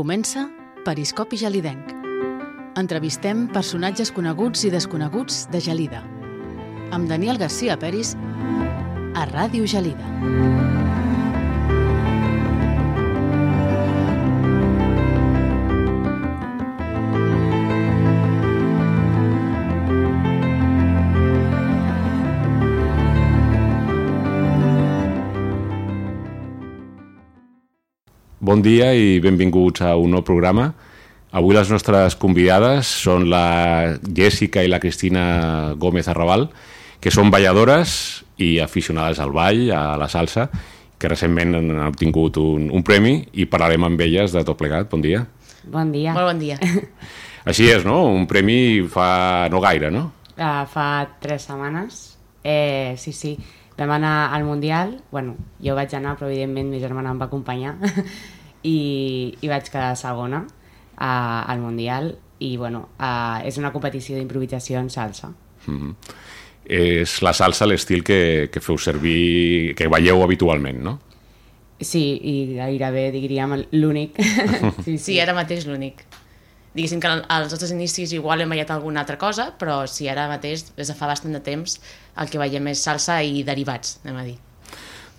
Comença Periscopi Gelidenc. Entrevistem personatges coneguts i desconeguts de Gelida. Amb Daniel García Peris a Ràdio Gelida. Bon dia i benvinguts a un nou programa. Avui les nostres convidades són la Jessica i la Cristina Gómez Arrabal, que són balladores i aficionades al ball, a la salsa, que recentment han obtingut un, un premi i parlarem amb elles de tot plegat. Bon dia. Bon dia. Molt bon dia. Així és, no? Un premi fa no gaire, no? Uh, fa tres setmanes. Eh, sí, sí. Vam anar al Mundial. Bueno, jo vaig anar, però evidentment mi germana em va acompanyar. I, i vaig quedar segona uh, al Mundial. I, bueno, uh, és una competició d'improvisació en salsa. Mm -hmm. És la salsa l'estil que, que feu servir, que balleu habitualment, no? Sí, i gairebé diríem l'únic. sí, sí, ara mateix l'únic. Diguéssim que als nostres inicis igual hem ballat alguna altra cosa, però sí, ara mateix, des de fa bastant de temps, el que veiem és salsa i derivats, anem a dir.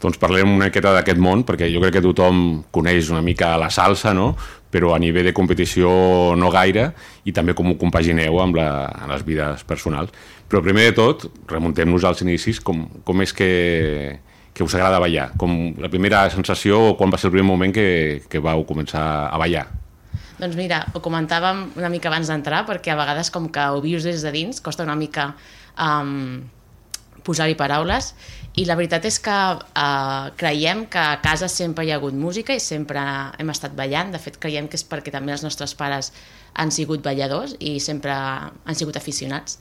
Doncs parlem una miqueta d'aquest món, perquè jo crec que tothom coneix una mica la salsa, no? però a nivell de competició no gaire, i també com ho compagineu amb, la, amb les vides personals. Però primer de tot, remuntem-nos als inicis, com, com és que, que us agrada ballar? Com la primera sensació, quan va ser el primer moment que, que vau començar a ballar? Doncs mira, ho comentàvem una mica abans d'entrar, perquè a vegades com que ho vius des de dins, costa una mica um, posar-hi paraules, i la veritat és que uh, creiem que a casa sempre hi ha hagut música i sempre hem estat ballant, de fet creiem que és perquè també els nostres pares han sigut balladors i sempre han sigut aficionats.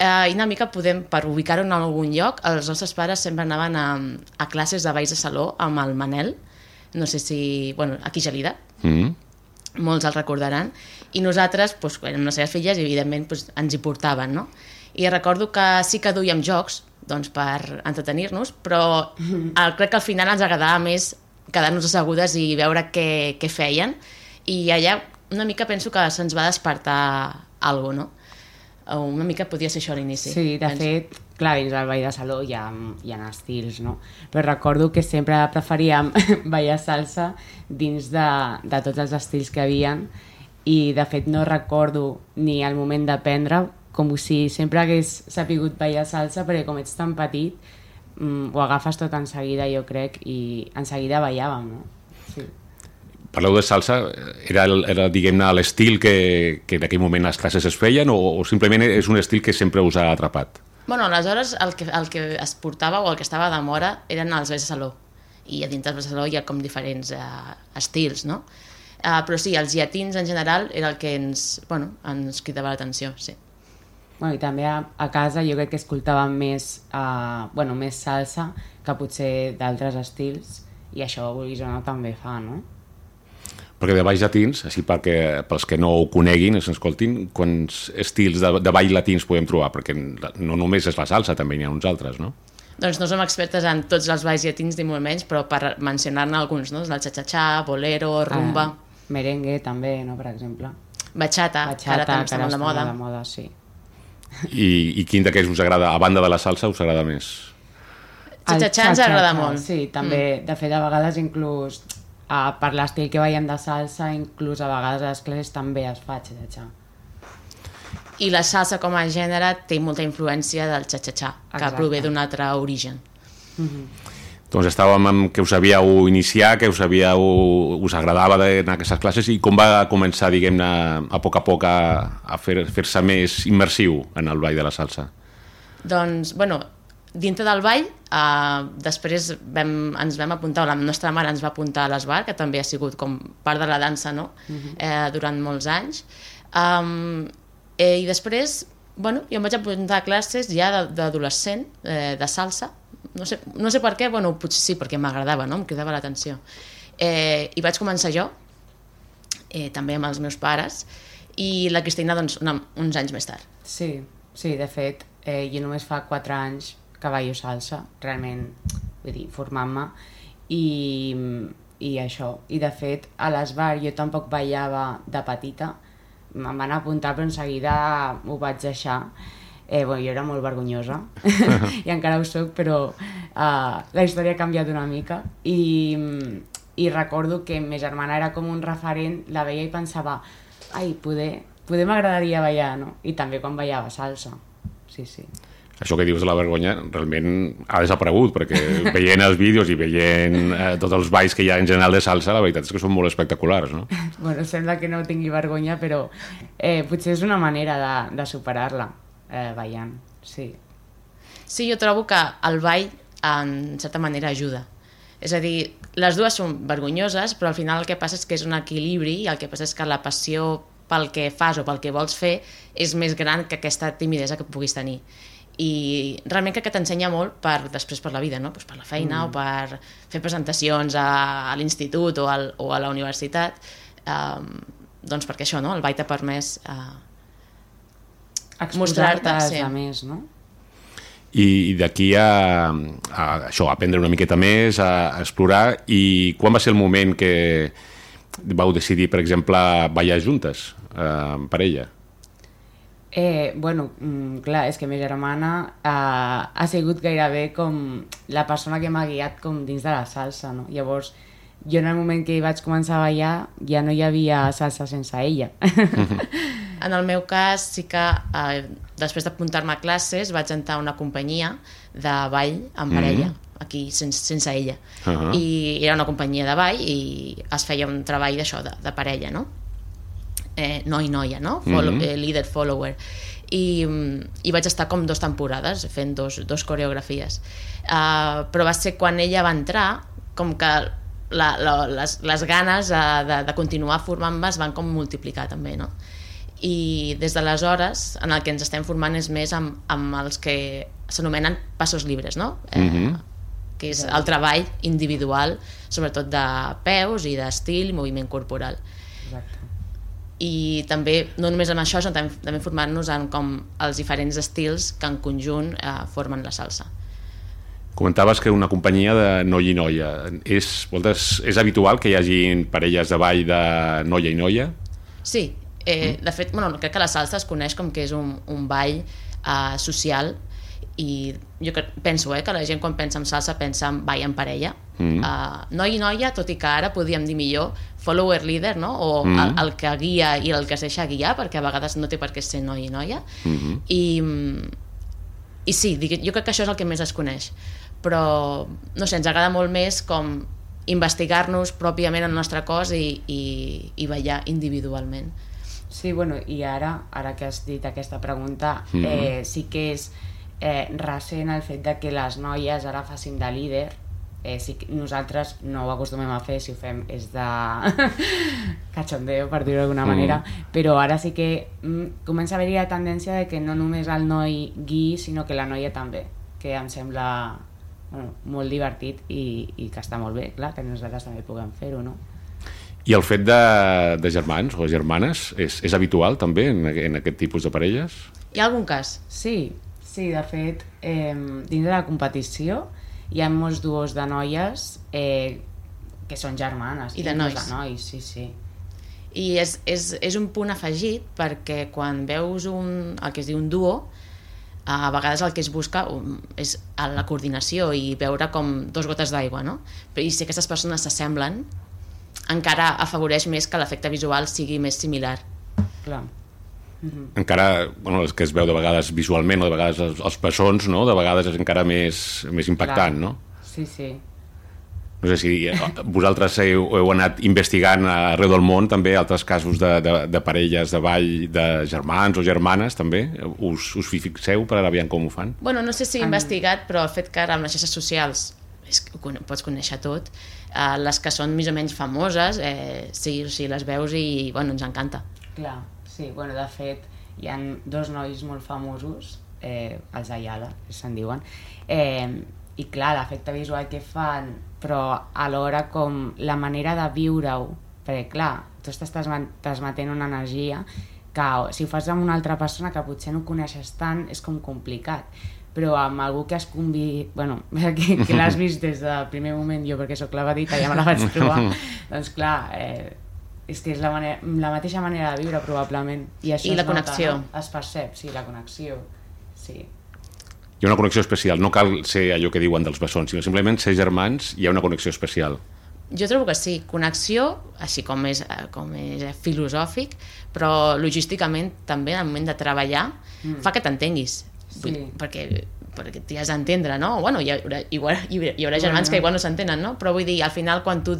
Uh, I una mica podem, per ubicar-ho en algun lloc, els nostres pares sempre anaven a, a classes de balls de saló amb el Manel, no sé si... Bueno, aquí Gelida. Mm -hmm molts el recordaran, i nosaltres, doncs, amb les seves filles, evidentment, doncs, ens hi portaven, no? I recordo que sí que duíem jocs, doncs, per entretenir-nos, però el, crec que al final ens agradava més quedar-nos assegudes i veure què, què feien, i allà una mica penso que se'ns va despertar alguna no? Una mica podia ser això a l'inici. Sí, de penso. fet, clar, dins del ball de saló hi ha, hi ha estils, no? Però recordo que sempre preferíem ballar salsa dins de, de tots els estils que havien i de fet no recordo ni el moment d'aprendre com si sempre hagués sapigut ballar salsa perquè com ets tan petit mm, ho agafes tot en seguida jo crec i en seguida ballàvem no? sí. Parleu de salsa, era, era diguem-ne l'estil que, que en aquell moment les classes es feien o, o simplement és un estil que sempre us ha atrapat? Bueno, aleshores el que, el que es portava o el que estava de mora eren els balls de saló i a dintre del saló hi ha com diferents uh, estils, no? Uh, però sí, els llatins en general era el que ens, bueno, ens cridava l'atenció, sí. Bueno, I també a, a casa jo crec que escoltàvem més, uh, bueno, més salsa que potser d'altres estils i això vulguis o no també fa, no? Perquè de balls latins, així perquè, pels que no ho coneguin, ens escoltin, quants estils de, de ball latins podem trobar? Perquè no només és la salsa, també n'hi ha uns altres, no? Doncs no som expertes en tots els balls llatins, ni molt menys, però per mencionar-ne alguns, no? El cha-cha-cha, bolero, rumba... Ah, merengue, també, no?, per exemple. Bachata, Bachata que ara també està molt de moda. de moda, sí. I, I quin d'aquests us agrada, a banda de la salsa, us agrada més? Cha-cha-cha ens agrada molt. Sí, també, mm. de fet, a vegades inclús uh, per l'estil que veiem de salsa, inclús a vegades a les classes també es fa cha-cha-cha. I la salsa com a gènere té molta influència del cha-cha-cha, que prové d'un altre origen. Mm -hmm. Doncs estàvem amb que us havíeu iniciar, que us havíeu, us agradava anar a aquestes classes i com va començar, diguem-ne, a poc a poc a, a fer-se fer més immersiu en el ball de la salsa? Doncs, bueno, dintre del ball, uh, després vam, ens vam apuntar, la nostra mare ens va apuntar a l'Esbar, que també ha sigut com part de la dansa no? uh -huh. eh, durant molts anys. Um, eh, I després, bueno, jo em vaig apuntar a classes ja d'adolescent, eh, de salsa, no sé, no sé per què, bueno, potser sí, perquè m'agradava, no? em cridava l'atenció. Eh, I vaig començar jo, eh, també amb els meus pares, i la Cristina doncs, una, uns anys més tard. Sí, sí, de fet, eh, jo només fa 4 anys que ballo salsa, realment, vull dir, formant-me, i, i això. I de fet, a l'Esbar jo tampoc ballava de petita, em van apuntar però en seguida ho vaig deixar. Eh, bueno, jo era molt vergonyosa i encara ho soc, però uh, la història ha canviat una mica i, i recordo que ma germana era com un referent, la veia i pensava ai, poder, poder m'agradaria ballar, no? I també quan ballava salsa, sí, sí això que dius de la vergonya realment ha desaparegut, perquè veient els vídeos i veient eh, tots els balls que hi ha en general de salsa, la veritat és que són molt espectaculars, no? Bueno, sembla que no tingui vergonya, però eh, potser és una manera de, de superar-la, eh, ballant, sí. Sí, jo trobo que el ball, en certa manera, ajuda. És a dir, les dues són vergonyoses, però al final el que passa és que és un equilibri i el que passa és que la passió pel que fas o pel que vols fer és més gran que aquesta timidesa que puguis tenir i realment crec que t'ensenya molt per, després per la vida, no? pues per la feina mm. o per fer presentacions a, a l'institut o, al, o a la universitat um, doncs perquè això, no? el ball t'ha permès uh, mostrar-te sí. a més, no? i, i d'aquí a, a això, a aprendre una miqueta més, a, a explorar i quan va ser el moment que vau decidir, per exemple, ballar juntes, eh, en parella? Eh, bueno, mm, clar, és que ma germana eh, ha sigut gairebé com la persona que m'ha guiat com dins de la salsa, no? Llavors, jo en el moment que vaig començar a ballar ja no hi havia salsa sense ella. en el meu cas sí que eh, després d'apuntar-me a classes vaig entrar a una companyia de ball en parella, mm -hmm. aquí sense, sense ella. Uh -huh. I era una companyia de ball i es feia un treball d'això, de, de parella, no? eh, noi noia, no? Follow, mm -hmm. eh, leader follower i, i vaig estar com dues temporades fent dos, dos coreografies uh, però va ser quan ella va entrar com que la, la, les, les ganes uh, de, de continuar formant-me es van com multiplicar també no? I des d'aleshores en el que ens estem formant és més amb, amb els que s'anomenen passos llibres no? eh, mm -hmm. que és el treball individual sobretot de peus i d'estil i moviment corporal Exacte i també, no només amb això, sinó també, també formant-nos en com els diferents estils que en conjunt eh, formen la salsa. Comentaves que una companyia de noia i noia. És, voltes, és habitual que hi hagi parelles de ball de noia i noia? Sí, eh, mm. de fet, bueno, crec que la salsa es coneix com que és un, un ball eh, social i jo penso eh, que la gent quan pensa en salsa pensa en ball en parella mm. uh, noi i noia, tot i que ara podríem dir millor follower leader, no? o mm. el, el que guia i el que es deixa guiar perquè a vegades no té per què ser noi i noia mm -hmm. i, i sí, jo crec que això és el que més es coneix però no sé, ens agrada molt més com investigar-nos pròpiament el nostre cos i, i, i ballar individualment Sí, bueno, i ara, ara que has dit aquesta pregunta, mm -hmm. eh, sí que és eh, recent el fet de que les noies ara facin de líder eh, si nosaltres no ho acostumem a fer, si ho fem és de cachondeo, per dir-ho d'alguna mm. manera, però ara sí que mm, comença a haver-hi la tendència de que no només el noi gui, sinó que la noia també, que em sembla bueno, molt divertit i, i que està molt bé, clar, que nosaltres també puguem fer-ho, no? I el fet de, de germans o germanes és, és habitual també en, en aquest tipus de parelles? Hi ha algun cas? Sí, Sí, de fet, eh, dins de la competició hi ha molts duos de noies eh, que són germanes. I de nois. De nois, sí, sí. I és, és, és un punt afegit perquè quan veus un, el que es diu un duo, a vegades el que es busca és la coordinació i veure com dos gotes d'aigua, no? I si aquestes persones s'assemblen, encara afavoreix més que l'efecte visual sigui més similar. Clar. Mm -hmm. encara, bueno, el que es veu de vegades visualment o de vegades els, els bessons, no? de vegades és encara més, més impactant, Clar. no? Sí, sí. No sé si eh, vosaltres heu, heu anat investigant arreu del món també altres casos de, de, de parelles de ball de germans o germanes també? Us, us fixeu per aviam com ho fan? Bueno, no sé si he investigat, però el fet que ara amb les xarxes socials és ho pots conèixer tot, eh, les que són més o menys famoses, eh, sí, sí, les veus i bueno, ens encanta. Clar. Sí, bueno, de fet, hi han dos nois molt famosos, eh, els Ayala, se'n diuen, eh, i clar, l'efecte visual que fan, però alhora com la manera de viure-ho, perquè clar, tu estàs transmetent una energia que si ho fas amb una altra persona que potser no coneixes tant és com complicat però amb algú que es convi... Bueno, que, que l'has vist des del primer moment, jo perquè sóc clavadita, ja me la vaig trobar, doncs clar, eh, és que és la, manera, la mateixa manera de viure, probablement. I, això I la es nota, connexió. no? Es percep, sí, la connexió. Sí. Hi ha una connexió especial, no cal ser allò que diuen dels bessons, sinó simplement ser germans hi ha una connexió especial. Jo trobo que sí, connexió, així com és, eh, com és filosòfic, però logísticament també en el moment de treballar mm. fa que t'entenguis. Sí. Perquè, perquè t'hi has d'entendre, no? Bueno, hi haurà, haurà, hi haurà, hi haurà germans Bueno. que igual no s'entenen, no? Però vull dir, al final, quan tu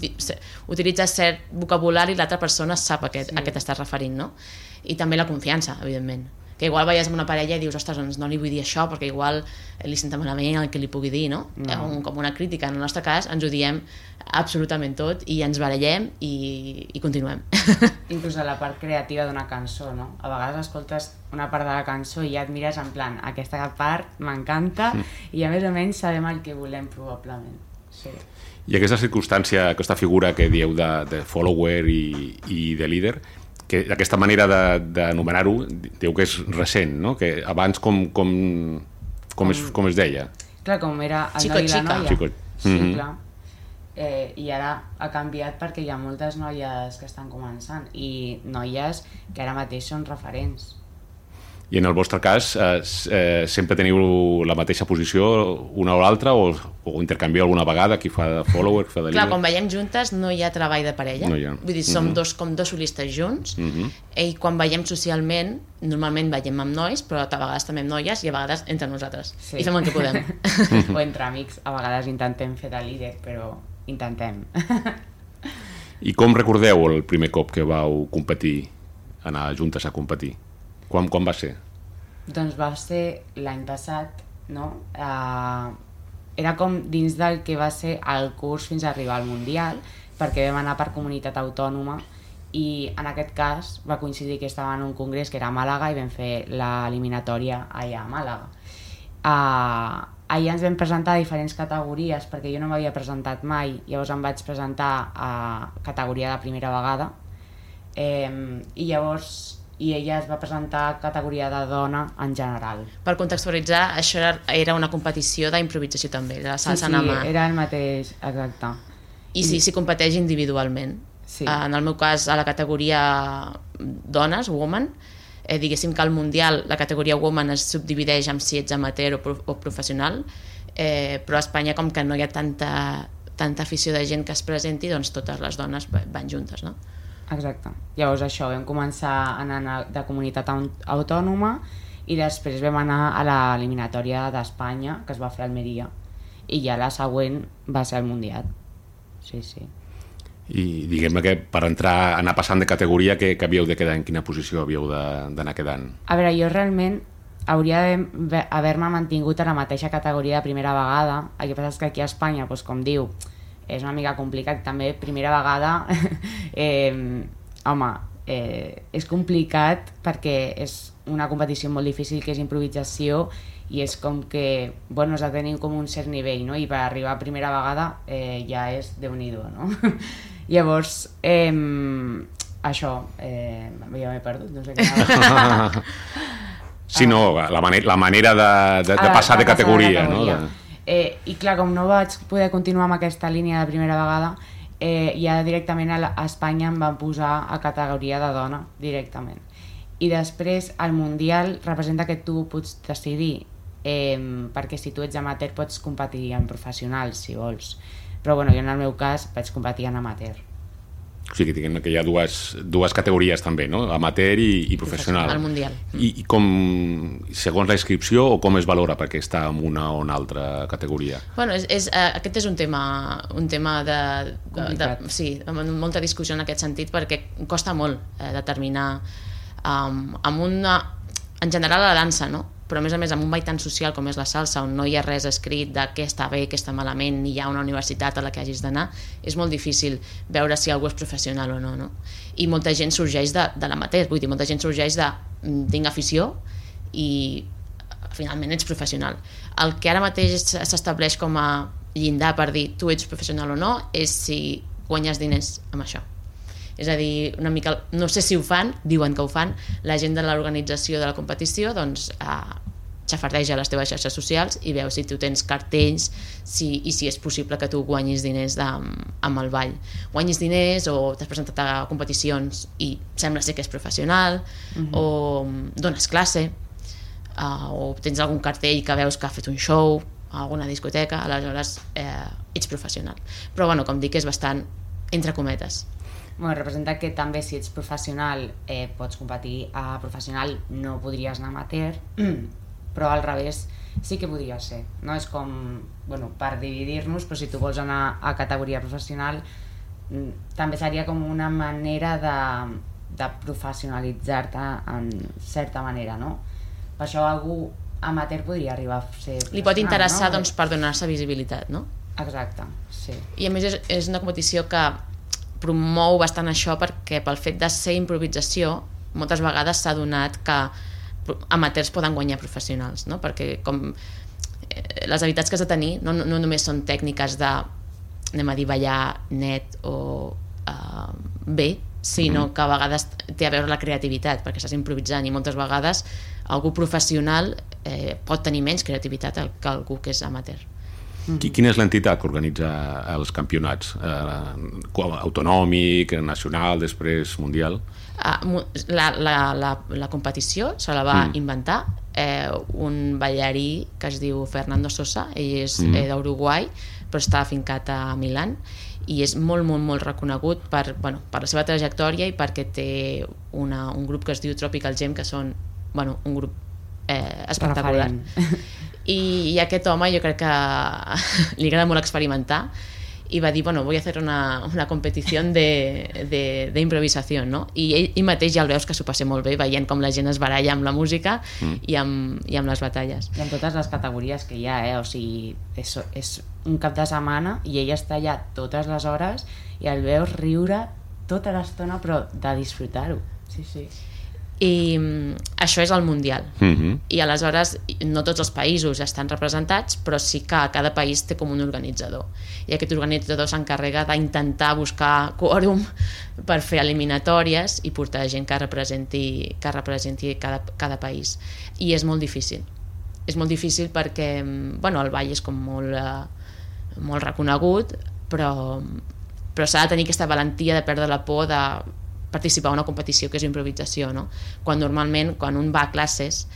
utilitzes cert vocabulari, l'altra persona sap a què, Sí. a què t'estàs referint, no? I també la confiança, evidentment. Que igual veies amb una parella i dius, ostres, doncs no li vull dir això perquè igual li senta malament el que li pugui dir, no? No. Un, com una crítica. En el nostre cas ens ho diem absolutament tot i ens barallem i, i continuem. Inclús a la part creativa d'una cançó, no? A vegades escoltes una part de la cançó i ja et mires en plan, aquesta part m'encanta i a més o menys sabem el que volem probablement. Sí. I aquesta circumstància, aquesta figura que dieu de, de follower i, i de líder, que aquesta manera de- d'anomenar-ho, diu que és recent, no? Que abans com, com, com, es, com es deia? Clar, com era el Chico, noi i la noia. Chico. Sí, Mhm. clar. Eh, I ara ha canviat perquè hi ha moltes noies que estan començant i noies que ara mateix són referents. I en el vostre cas, eh, eh, sempre teniu la mateixa posició, una o l'altra, o, o intercanvieu alguna vegada, qui fa de follower, qui fa de Clar, quan veiem juntes no hi ha treball de parella. No hi ha. Vull dir, som Mhm. dos, com dos solistes junts Mhm. i quan veiem socialment, normalment veiem amb nois, però a vegades també amb noies i a vegades entre nosaltres. Sí. I fem el que podem. o entre amics, a vegades intentem fer de líder, però intentem. I com recordeu el primer cop que vau competir, anar juntes a competir? Quan, quan va ser? Doncs va ser l'any passat, no? Uh, era com dins del que va ser el curs fins a arribar al Mundial, perquè vam anar per comunitat autònoma i en aquest cas va coincidir que estava en un congrés que era a Màlaga i vam fer l'eliminatòria allà a Màlaga. Uh, allà ens vam presentar a diferents categories perquè jo no m'havia presentat mai, llavors em vaig presentar a categoria de primera vegada eh, i llavors i ella es va presentar a categoria de dona en general. per contextualitzar, això era, era una competició d'improvisació també, de la salsa sí, sí, mà. era el mateix, exacte. I sí, s'hi competeix individualment. Sí. Eh, En el meu cas, a la categoria dones, woman, eh, diguéssim que al Mundial la categoria woman es subdivideix en si ets amateur o, pro o professional, eh, però a Espanya com que no hi ha tanta, tanta afició de gent que es presenti, doncs totes les dones va- van juntes, no? Exacte. Llavors això, vam començar anant a- de comunitat aut- autònoma i després vam anar a l'eliminatòria d'Espanya, que es va fer a Almeria, i ja la següent va ser el Mundial. Sí, sí. I diguem-ne que per entrar, anar passant de categoria, que, que havíeu de quedar, en quina posició havíeu de- d'anar quedant? A veure, jo realment hauria d'haver-me mantingut a la mateixa categoria de primera vegada. El que passa és que aquí a Espanya, doncs, com diu, és una mica complicat. També, primera vegada, eh, home, eh, és complicat perquè és una competició molt difícil, que és improvisació, i és com que, bueno, has de tenir com un cert nivell, no? I per arribar a primera vegada eh, ja és déu nhi no? Llavors, eh, això, eh, ja m'he perdut, no sé què. Sí, no, la, manera, la manera de, de, de Ah, passar de categoria, categoria. no? De... Eh, I clar, com no vaig poder continuar amb aquesta línia de primera vegada, eh, ja directament a, Espanya em van posar a categoria de dona, directament. I després, al Mundial, representa que tu pots decidir, eh, perquè si tu ets amateur pots competir en professionals, si vols. Però bueno, jo en el meu cas vaig competir en amateur. O sigui, diguem que hi ha dues, dues categories també, no? Amateur i, i professional. Al Mundial. I, I com, segons la inscripció, o com es valora perquè està en una o una altra categoria? Bueno, és, és, eh, aquest és un tema, un tema de, de, de, sí, amb molta discussió en aquest sentit perquè costa molt eh, determinar um, amb una, en general la dansa, no? Però a més a més amb un ball tan social com és la salsa on no hi ha res escrit de què està bé, què està malament ni hi ha una universitat a la que hagis d'anar és molt difícil veure si algú és professional o no, no? i molta gent sorgeix de, de l'amateur, vull dir, molta gent sorgeix de mm, tinc afició i finalment ets professional. El que ara mateix s'estableix com a llindar per dir tu ets professional o no és si guanyes diners amb això. És a dir, una mica, no sé si ho fan, diuen que ho fan, la gent de l'organització de la competició doncs, eh, xafardeja les teves xarxes socials i veus si tu tens cartells si, i si és possible que tu guanyis diners de, amb el ball. Guanyis diners o t'has presentat a competicions i sembla ser que és professional uh -huh. o dones classe uh, o tens algun cartell que veus que ha fet un show a alguna discoteca, aleshores eh, ets professional. Però bueno, com dic, és bastant entre cometes. Bueno, representa que també si ets professional eh, pots competir a professional, no podries anar amateur, però al revés sí que podria ser. No és com, bueno, per dividir-nos, però si tu vols anar a categoria professional mm, també seria com una manera de, de professionalitzar-te en certa manera, no? Per això algú amateur podria arribar a ser... Li pot interessar no? doncs, per donar-se visibilitat, no? Exacte, sí. I a més és, és una competició que promou bastant això perquè pel fet de ser improvisació moltes vegades s'ha donat que amateurs poden guanyar professionals, no? perquè com eh, les habilitats que has de tenir no, no només són tècniques de anem a dir ballar net o uh, bé, sinó mm. que a vegades té a veure la creativitat perquè estàs improvisant i moltes vegades algú professional eh, pot tenir menys creativitat que algú que és amateur. Mm -hmm. Quina és l'entitat que organitza els campionats? Eh, autonòmic, nacional, després mundial? Ah, la, la, la, la competició se la va mm. inventar eh, un ballarí que es diu Fernando Sosa, ell és mm. eh, d'Uruguai, però està afincat a Milan i és molt, molt, molt reconegut per, bueno, per la seva trajectòria i perquè té una, un grup que es diu Tropical Gem, que són bueno, un grup eh, espectacular. I, I aquest home jo crec que li agrada molt experimentar i va dir, bueno, voy a hacer una, una competició d'improvisació, no? I ell, ell mateix ja el veus que s'ho passa molt bé, veient com la gent es baralla amb la música mm. i, amb, i amb les batalles. I amb totes les categories que hi ha, eh? O sigui, és, és un cap de setmana i ell està allà totes les hores i el veus riure tota l'estona, però de disfrutar-ho. Sí, sí i mm, això és el Mundial uh mhm. -huh. i aleshores no tots els països estan representats però sí que cada país té com un organitzador i aquest organitzador s'encarrega d'intentar buscar quòrum per fer eliminatòries i portar gent que representi, que representi cada, cada país i és molt difícil és molt difícil perquè mm, bueno, el ball és com molt, eh, molt reconegut però, però s'ha de tenir aquesta valentia de perdre la por de participar a una competició que és improvisació, no? Quan normalment, quan un va a classes,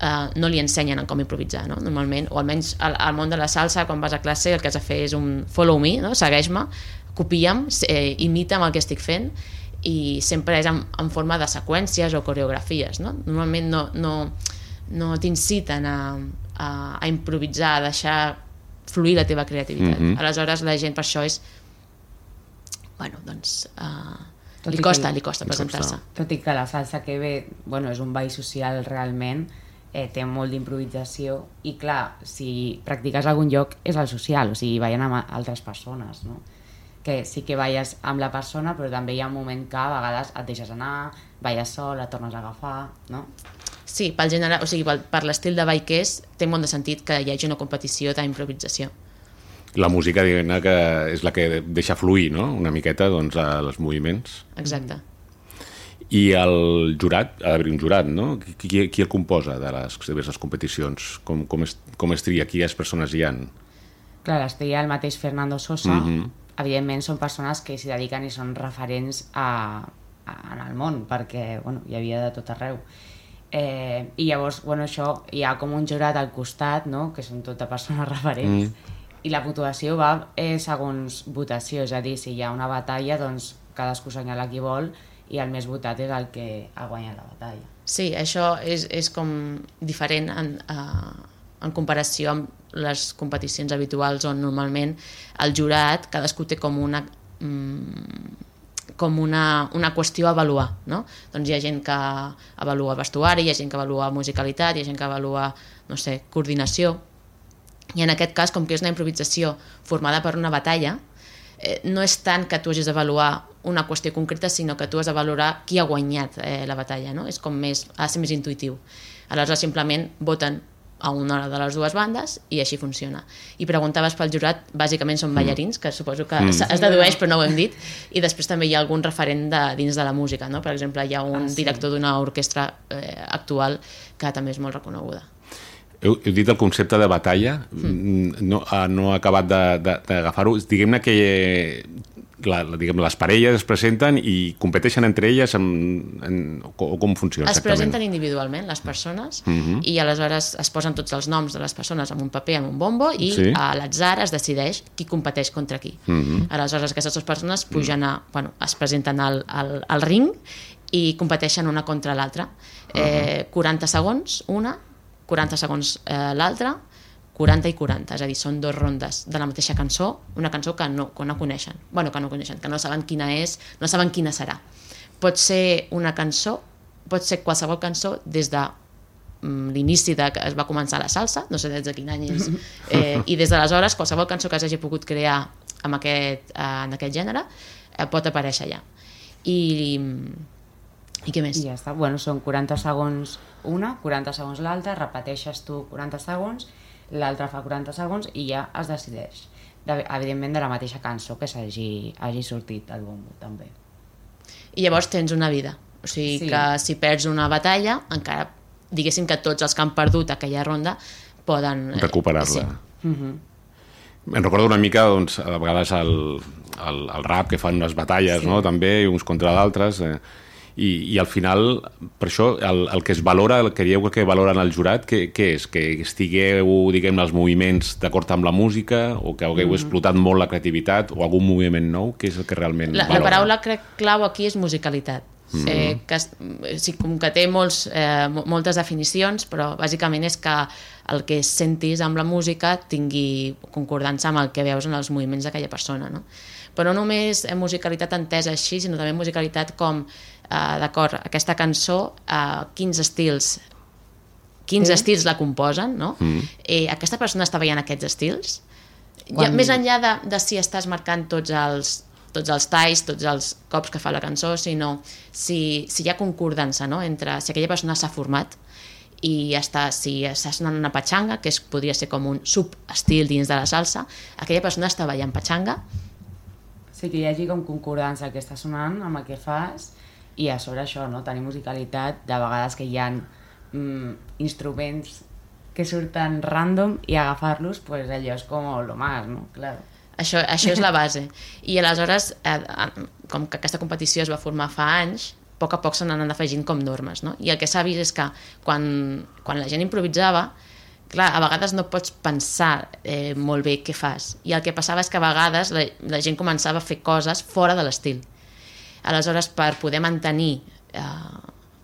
eh, no li ensenyen com improvisar, no? Normalment, o almenys al, al món de la salsa, quan vas a classe, el que has de fer és un follow me, no? Segueix-me, copia'm, eh, imita'm el que estic fent, i sempre és en, en forma de seqüències o coreografies, no? Normalment no, no, no t'inciten a, a, a improvisar, a deixar fluir la teva creativitat. Mm -hmm. Aleshores, la gent per això és bueno, doncs uh, tot li costa, que, li costa presentar-se. Tot i que la salsa que ve, bueno, és un ball social realment, eh, té molt d'improvisació i clar, si practiques a algun lloc és el social, o sigui, ballen amb altres persones, no? que sí que balles amb la persona, però també hi ha un moment que a vegades et deixes anar, balles sol, et tornes a agafar, no? Sí, pel gènere, o sigui, per, per l'estil de ball que és, té molt de sentit que hi hagi una competició d'improvisació la música diguem que és la que deixa fluir no? una miqueta doncs, els moviments. Exacte. I el jurat, ha d'haver un jurat, no? Qui, qui el composa de les diverses competicions? Com, com, es, com es tria? Quines persones hi han? Clar, es tria el mateix Fernando Sosa. Mm -hmm. Evidentment són persones que s'hi dediquen i són referents a, a, en el món, perquè bueno, hi havia de tot arreu. Eh, I llavors, bueno, això, hi ha com un jurat al costat, no?, que són totes persones referents, mm i la puntuació va eh, segons votació, és a dir, si hi ha una batalla, doncs cadascú senyala qui vol i el més votat és el que ha guanyat la batalla. Sí, això és, és com diferent en, uh, en comparació amb les competicions habituals on normalment el jurat cadascú té com una mm, com una, una qüestió a avaluar, no? Doncs hi ha gent que avalua vestuari, hi ha gent que avalua musicalitat, hi ha gent que avalua, no sé, coordinació, i en aquest cas, com que és una improvisació formada per una batalla, eh, no és tant que tu hagis d'avaluar una qüestió concreta, sinó que tu has de valorar qui ha guanyat eh, la batalla, no? És com més, ha de ser més intuïtiu. Aleshores, simplement voten a una de les dues bandes i així funciona. I preguntaves pel jurat, bàsicament són mm. ballarins, que suposo que mm. es dedueix però no ho hem dit, i després també hi ha algun referent de, dins de la música, no? Per exemple, hi ha un ah, sí. director d'una orquestra eh, actual que també és molt reconeguda. Heu, heu dit el concepte de batalla, mm. no, ah, no he acabat d'agafar-ho. Diguem-ne que la, la, diguem, les parelles es presenten i competeixen entre elles en, en, o com funciona Es exactament? presenten individualment les persones uh -huh. i aleshores es posen tots els noms de les persones en un paper, en un bombo i Sí. a l'atzar es decideix qui competeix contra qui. Uh -huh. Aleshores aquestes dues persones pugen a, bueno, es presenten al, al, al ring i competeixen una contra l'altra. Eh, 40 segons una, 40 segons eh, l'altra, 40 i 40, és a dir, són dues rondes de la mateixa cançó, una cançó que no, que no coneixen, bueno, que no coneixen, que no saben quina és, no saben quina serà. Pot ser una cançó, pot ser qualsevol cançó des de mm, l'inici de que es va començar la salsa, no sé des de quin any és, eh, i des d'aleshores qualsevol cançó que s'hagi pogut crear amb aquest, eh, en aquest gènere eh, pot aparèixer allà. I, i què més? I ja està. Bueno, són 40 segons una, 40 segons l'altra, repeteixes tu 40 segons, l'altre fa 40 segons i ja es decideix. De, evidentment de la mateixa cançó que s'hagi hagi sortit al bombo, també. I llavors tens una vida. O sigui Sí. que si perds una batalla, encara diguéssim que tots els que han perdut aquella ronda poden... eh, recuperar-la. Sí. Em recordo una mica, doncs, a vegades el, el, el rap, que fan unes batalles, sí. no?, també, uns contra d'altres, eh, i, i al final, per això, el, el que es valora, el que dieu que valoren el jurat, què, què és? Que estigueu, diguem, els moviments d'acord amb la música, o que hagueu mm. explotat molt la creativitat, o algun moviment nou? Què és el que realment La, la valoren? paraula crec clau aquí és musicalitat. Mm -hmm. eh, que, sí, com que té molts, eh, mo- moltes definicions, però bàsicament és que el que sentis amb la música tingui concordança amb el que veus en els moviments d'aquella persona. No? Però no només musicalitat entesa així, sinó també musicalitat com, eh, d'acord, aquesta cançó, eh, quins estils quins Sí. estils la composen, no? Mm. Eh, aquesta persona està veient aquests estils? Quan... Ja, més enllà de, de si estàs marcant tots els, tots els talls, tots els cops que fa la cançó, sinó si, si hi ha concordança no? entre si aquella persona s'ha format i està, si està sonant una patxanga, que és, podria ser com un subestil dins de la salsa, aquella persona està ballant patxanga, Sí, que hi hagi com concordança el que està sonant amb el que fas i a sobre això, no? tenir musicalitat, de vegades que hi ha mm, instruments que surten random i agafar-los, pues allò és com lo más, no? Claro. Això, això és la base. I aleshores, eh, com que aquesta competició es va formar fa anys, a poc a poc se n'han afegint com normes, no? I el que s'ha vist és que quan, quan la gent improvisava, clar, a vegades no pots pensar eh, molt bé què fas. I el que passava és que a vegades la, la gent començava a fer coses fora de l'estil. Aleshores, per poder mantenir eh,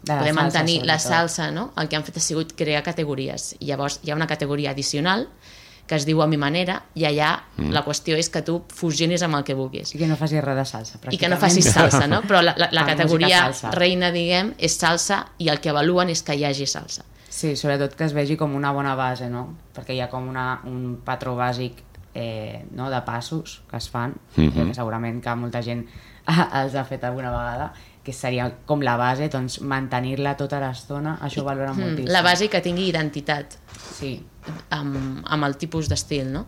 De poder salsa, mantenir la salsa, no? el que han fet ha sigut crear categories. I llavors hi ha una categoria addicional que es diu a mi manera i allà mm. la qüestió és que tu fusionis amb el que vulguis I que no facis res de salsa, i que no pràcticament. facis salsa, no? Però la, la, la categoria reina, diguem, és salsa i el que avaluen és que hi hagi salsa. Sí, sobretot que es vegi com una bona base, no? Perquè hi ha com una, un patró bàsic eh, no? de passos que es fan, mm. -hmm. que segurament que molta gent els ha fet alguna vegada, que seria com la base, doncs mantenir-la tota l'estona, això ho valora moltíssim. Mm, La base que tingui identitat Sí, amb, amb el tipus d'estil, no?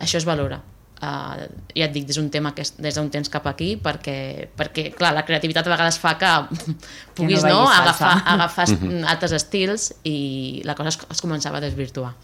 Això es valora. Uh, ja et dic, és un tema que és des d'un temps cap aquí perquè, perquè, clar, la creativitat a vegades fa que puguis no no, vegis agafar, salsa. agafar altres estils i la cosa es, es començava a desvirtuar.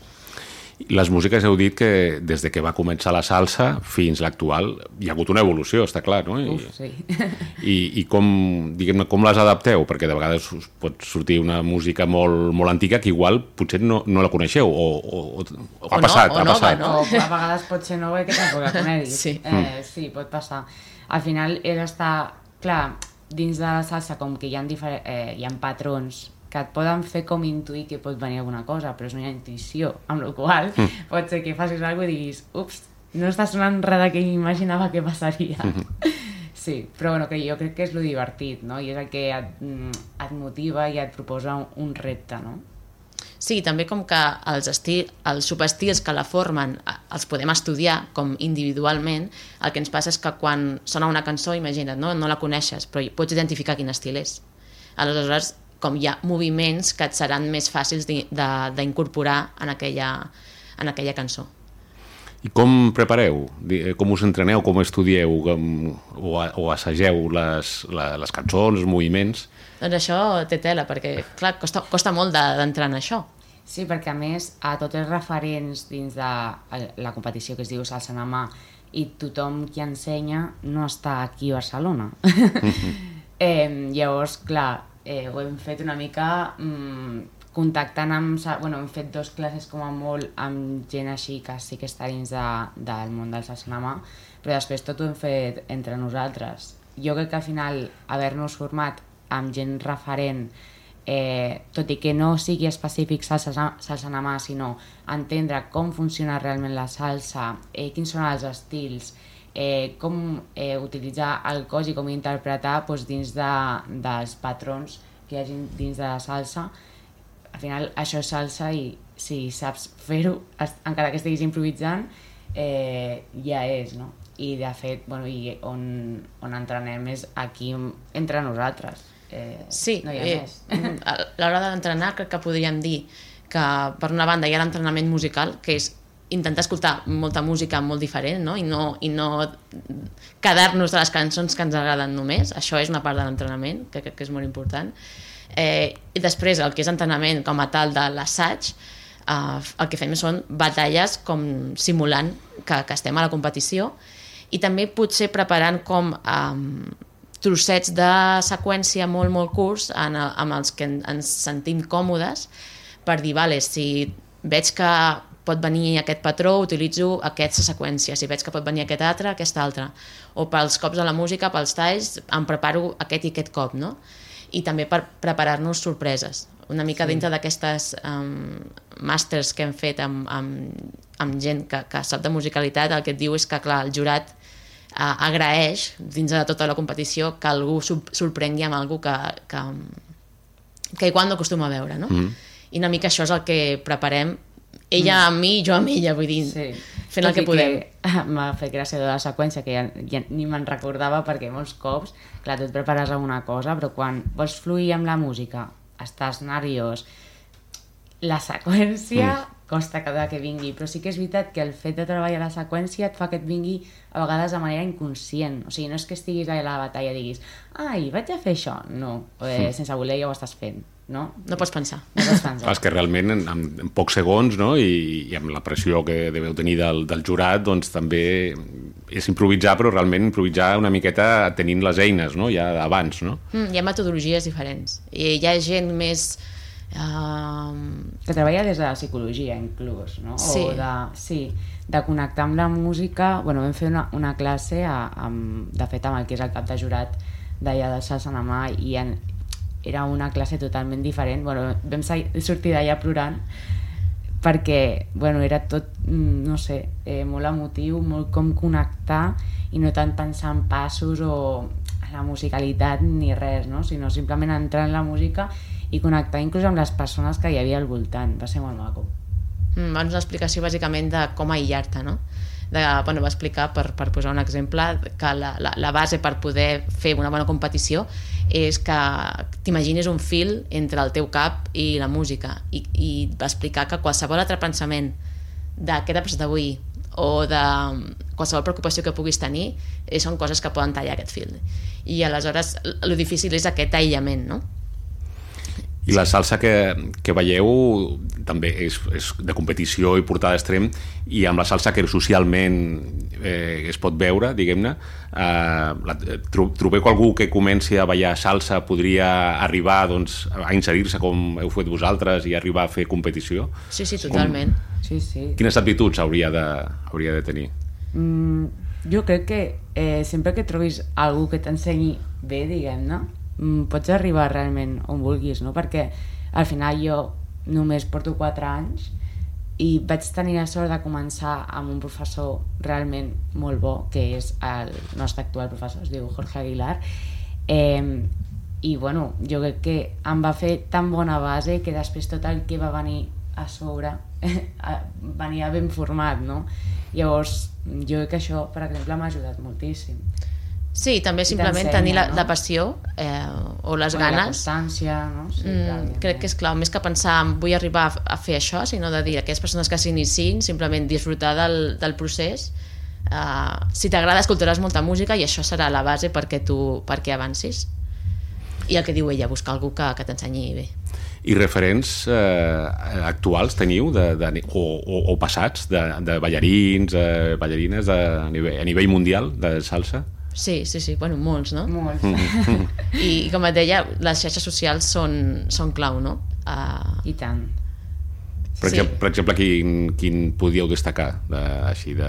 Les músiques heu dit que des de que va començar la salsa fins l'actual hi ha hagut una evolució, està clar, no? I, uf, sí. i, i com, diguem com les adapteu? Perquè de vegades us pot sortir una música molt, molt antiga que igual potser no, no la coneixeu o, o, o, o ha O no, passat, o ha nova, passat. no? O a vegades pot ser nova i que tampoc la coneguis. Sí. Eh, sí, pot passar. Al final és estar... Clar, dins de la salsa com que hi ha, difer eh, hi ha patrons que et poden fer com intuir que pot venir alguna cosa, però és una intuïció, amb la qual mm. pot ser que facis alguna cosa i diguis ups, no està sonant res del que imaginava que passaria. Sí, però bueno, que jo crec que és lo divertit, no? I és el que et, mm, et motiva i et proposa un, un repte, no? Sí, també com que els, estil, els subestils que la formen els podem estudiar com individualment, el que ens passa és que quan sona una cançó, imagina't, no, no la coneixes, però pots identificar quin estil és. Aleshores, com hi ha moviments que et seran més fàcils d'incorporar en, aquella, en aquella cançó. I com prepareu? Di- Com us entreneu? Com estudieu? Com, o, o assageu les, la, les cançons, els moviments? Doncs això té tela, perquè clar, costa, costa molt de- d'entrar en això. Sí, perquè a més a tots els referents dins de la competició que es diu Salsa en mà i tothom qui ensenya no està aquí a Barcelona. eh, llavors, clar, eh, ho hem fet una mica mm, contactant amb... Bueno, hem fet dos classes com a molt amb gent així que sí que està dins de, del món del salsanamà, però després tot ho hem fet entre nosaltres. Jo crec que al final haver-nos format amb gent referent eh, tot i que no sigui específic salsa, salsa en mà, sinó entendre com funciona realment la salsa, eh, quins són els estils, eh, com eh, utilitzar el cos i com interpretar doncs, dins de, dels patrons que hi hagi dins de la salsa. Al final això és salsa i si saps fer-ho, encara que estiguis improvisant, eh, ja és, no? I de fet, bueno, i on, on entrenem és aquí entre nosaltres Eh, sí, no eh, a l'hora d'entrenar crec que podríem dir que per una banda hi ha l'entrenament musical, que és intentar escoltar molta música molt diferent no? I, no, i no quedar-nos de les cançons que ens agraden només, això és una part de l'entrenament, que crec que és molt important. Eh, I després el que és entrenament com a tal de l'assaig, eh, el que fem són batalles com simulant que, que estem a la competició i també potser preparant com eh, trossets de seqüència molt, molt curts en, amb els que ens sentim còmodes per dir, vale, si veig que pot venir aquest patró, utilitzo aquesta seqüència. Si veig que pot venir aquest altre, aquesta altra. O pels cops de la música, pels talls, em preparo aquest i aquest cop, no? I també per preparar-nos sorpreses. Una mica sí. dintre d'aquestes um, màsters que hem fet amb, amb, amb gent que, que sap de musicalitat, el que et diu és que, clar, el jurat uh, agraeix dins de tota la competició que algú sorprengui amb algú que, que, que igual no acostuma a veure, no? Mm. I una mica això és el que preparem ella mm. amb mi jo amb ella, vull dir, sí. fent el que podem. M'ha fet gràcia de la seqüència, que ja, ja ni me'n recordava perquè molts cops, clar, tu et prepares alguna cosa, però quan vols fluir amb la música, estàs nerviós, la seqüència mm costa cada que vingui, però sí que és veritat que el fet de treballar la seqüència et fa que et vingui a vegades de manera inconscient, o sigui, no és que estiguis a la batalla i diguis ai, vaig a fer això, no, eh, sí. sense voler ja ho estàs fent, no? No pots pensar. No pots pensar. És que realment en, en, en pocs segons no? I, i amb la pressió que deveu tenir del, del jurat doncs també és improvisar però realment improvisar una miqueta tenint les eines no? ja abans no? Mm, hi ha metodologies diferents i hi ha gent més Um... Que treballa des de la psicologia, inclús, no? Sí. O de, sí, de connectar amb la música... Bueno, vam fer una, una classe, a, amb, de fet, amb el que és el cap de jurat d'allà de Salsa Namà, i en, era una classe totalment diferent. Bueno, vam sortir d'allà plorant perquè bueno, era tot, mm, no sé, eh, molt emotiu, molt com connectar i no tant pensar en passos o en la musicalitat ni res, no? sinó simplement entrar en la música i connectar inclús amb les persones que hi havia al voltant. Va ser molt maco. Mm, va una explicació bàsicament de com aïllar-te, no? De, bueno, va explicar, per, per posar un exemple, que la, la, la base per poder fer una bona competició és que t'imagines un fil entre el teu cap i la música i, i va explicar que qualsevol altre pensament de què t'ha passat avui o de qualsevol preocupació que puguis tenir eh, són coses que poden tallar aquest fil i aleshores el difícil és aquest aïllament no? I la salsa que, que veieu també és, és de competició i portada extrem i amb la salsa que socialment eh, es pot veure, diguem-ne, eh, trobeu que algú que comenci a ballar salsa podria arribar doncs, a inserir-se com heu fet vosaltres i arribar a fer competició? Sí, sí, totalment. Com, sí, sí. Quines aptituds hauria de, hauria de tenir? Mm, jo crec que eh, sempre que trobis algú que t'ensenyi bé, diguem-ne, pots arribar realment on vulguis, no? Perquè al final jo només porto 4 anys i vaig tenir la sort de començar amb un professor realment molt bo, que és el nostre actual professor, es diu Jorge Aguilar, eh, i bueno, jo crec que em va fer tan bona base que després tot el que va venir a sobre venia ben format, no? Llavors, jo crec que això, per exemple, m'ha ajudat moltíssim. Sí, també simplement tenir la, no? la passió eh, o les o ganes. La constància, no? Sí, mm, crec que és clau, més que pensar vull arribar a, a fer això, sinó de dir a aquelles persones que s'iniciïn, simplement disfrutar del, del procés. Uh, si t'agrada escoltaràs molta música i això serà la base perquè tu perquè avancis. I el que diu ella, buscar algú que, que t'ensenyi bé. I referents eh, actuals teniu, de, de, o, o, o passats, de, de ballarins, eh, ballarines de, a, nivell, a nivell mundial de salsa? Sí, sí, sí, bueno, molts, no? Molts. I com et deia, les xarxes socials són, són clau, no? Uh, I tant. Per, Sí. exemple, per exemple, quin, quin podíeu destacar de, així de...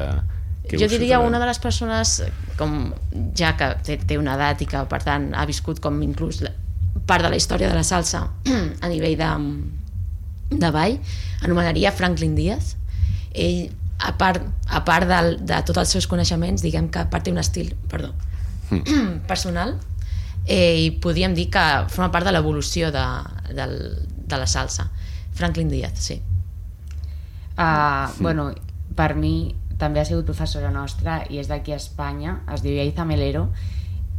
que jo diria una de les persones com ja que té, té una edat i que per tant ha viscut com inclús la, part de la història de la salsa a nivell de, de ball anomenaria Franklin Díaz ell a part, a part del, de tots els seus coneixements diguem que a part té un estil perdó, personal eh, i podríem dir que forma part de l'evolució de, del, de la salsa. Franklin Díaz, sí. Uh, bueno, per mi també ha sigut professora nostra i és d'aquí a Espanya, es diu Yaiza Melero